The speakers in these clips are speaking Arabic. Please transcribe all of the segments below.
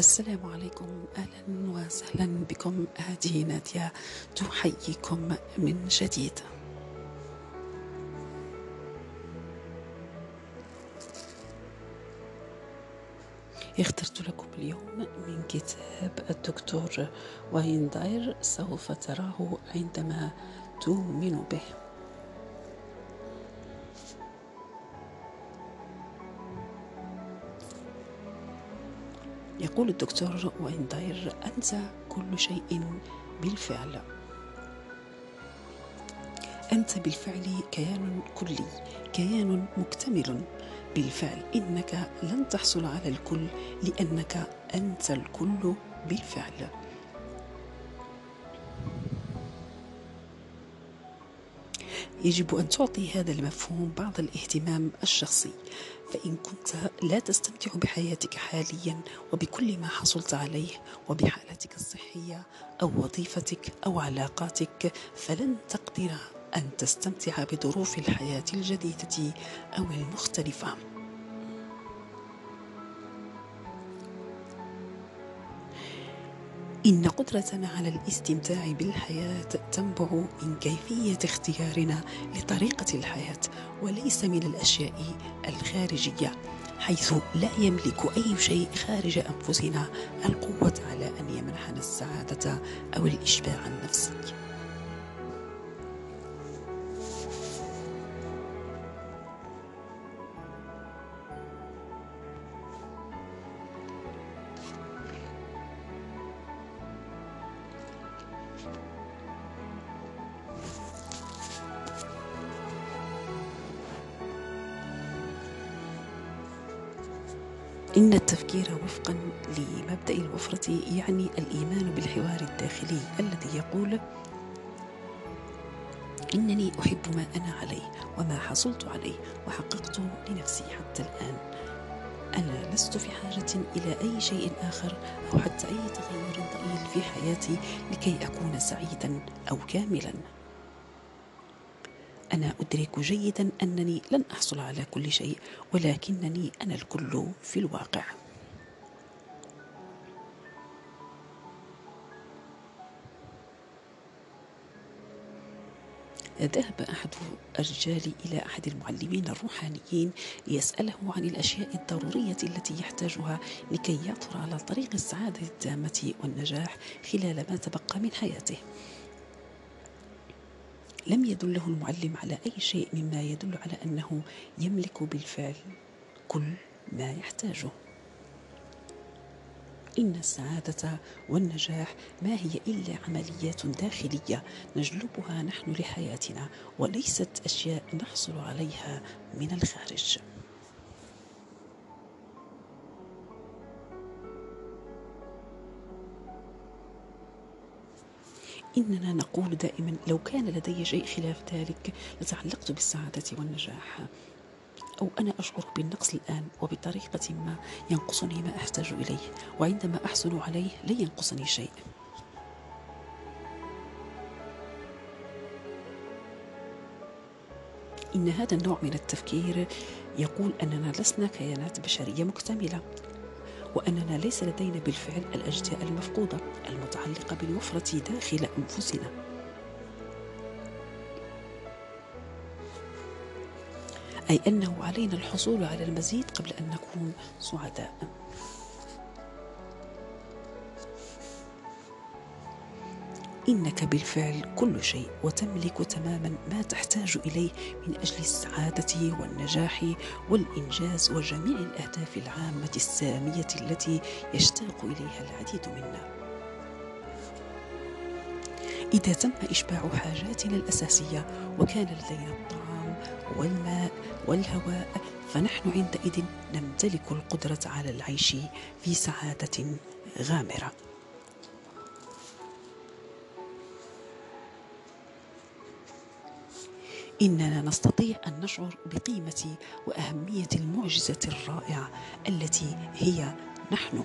السلام عليكم. أهلا وسهلا بكم. هذه نادية تحييكم من جديد. اخترت لكم اليوم من كتاب الدكتور واين داير سوف تراه عندما تؤمن به. يقول الدكتور واينداير أنت كل شيء بالفعل. أنت بالفعل كيان كلي كيان مكتمل. بالفعل إنك لن تحصل على الكل لأنك أنت الكل بالفعل. يجب أن تعطي هذا المفهوم بعض الاهتمام الشخصي فإن كنت لا تستمتع بحياتك حاليا وبكل ما حصلت عليه وبحالتك الصحية أو وظيفتك أو علاقاتك فلن تقدر أن تستمتع بظروف الحياة الجديدة أو المختلفة. إن قدرتنا على الاستمتاع بالحياة تنبع من كيفية اختيارنا لطريقة الحياة وليس من الأشياء الخارجية حيث لا يملك أي شيء خارج أنفسنا القوة على أن يمنحنا السعادة أو الإشباع النفسي. إن التفكير وفقا لمبدأ الوفرة يعني الإيمان بالحوار الداخلي الذي يقول إنني أحب ما أنا عليه وما حصلت عليه وحققت لنفسي حتى الآن. أنا لست في حاجة إلى أي شيء آخر أو حتى أي تغير ضئيل في حياتي لكي أكون سعيدا أو كاملا. أنا أدرك جيدا أنني لن أحصل على كل شيء ولكنني أنا الكل في الواقع. ذهب أحد الرجال إلى أحد المعلمين الروحانيين ليسأله عن الأشياء الضرورية التي يحتاجها لكي يعثر على طريق السعادة التامة والنجاح خلال ما تبقى من حياته. لم يدله المعلم على أي شيء مما يدل على أنه يملك بالفعل كل ما يحتاجه. إن السعادة والنجاح ما هي إلا عمليات داخلية نجلبها نحن لحياتنا وليست أشياء نحصل عليها من الخارج. إننا نقول دائما لو كان لدي شيء خلاف ذلك لتعلقت بالسعادة والنجاح. أو أنا أشعر بالنقص الآن وبطريقة ما ينقصني ما أحتاج إليه وعندما أحصل عليه لن ينقصني شيء. إن هذا النوع من التفكير يقول أننا لسنا كيانات بشرية مكتملة. وأننا ليس لدينا بالفعل الأجزاء المفقودة المتعلقة بالوفرة داخل أنفسنا. أي أنه علينا الحصول على المزيد قبل أن نكون سعداء. إنك بالفعل كل شيء وتملك تماما ما تحتاج إليه من أجل السعادة والنجاح والإنجاز وجميع الأهداف العامة السامية التي يشتاق إليها العديد منا. إذا تم إشباع حاجاتنا الأساسية وكان لدينا الطعام والماء والهواء فنحن عندئذ نمتلك القدرة على العيش في سعادة غامرة. إننا نستطيع أن نشعر بقيمة وأهمية المعجزة الرائعة التي هي نحن.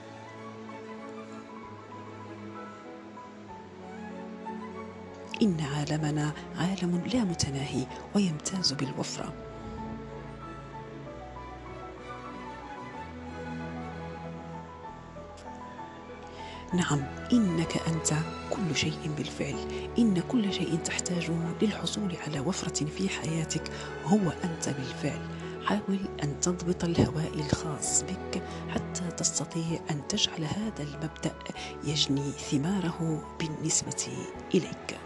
إن عالمنا عالم لا متناهي ويمتاز بالوفرة. نعم إنك أنت كل شيء بالفعل. إن كل شيء تحتاجه للحصول على وفرة في حياتك هو أنت بالفعل. حاول أن تضبط الهواء الخاص بك حتى تستطيع أن تجعل هذا المبدأ يجني ثماره بالنسبة إليك.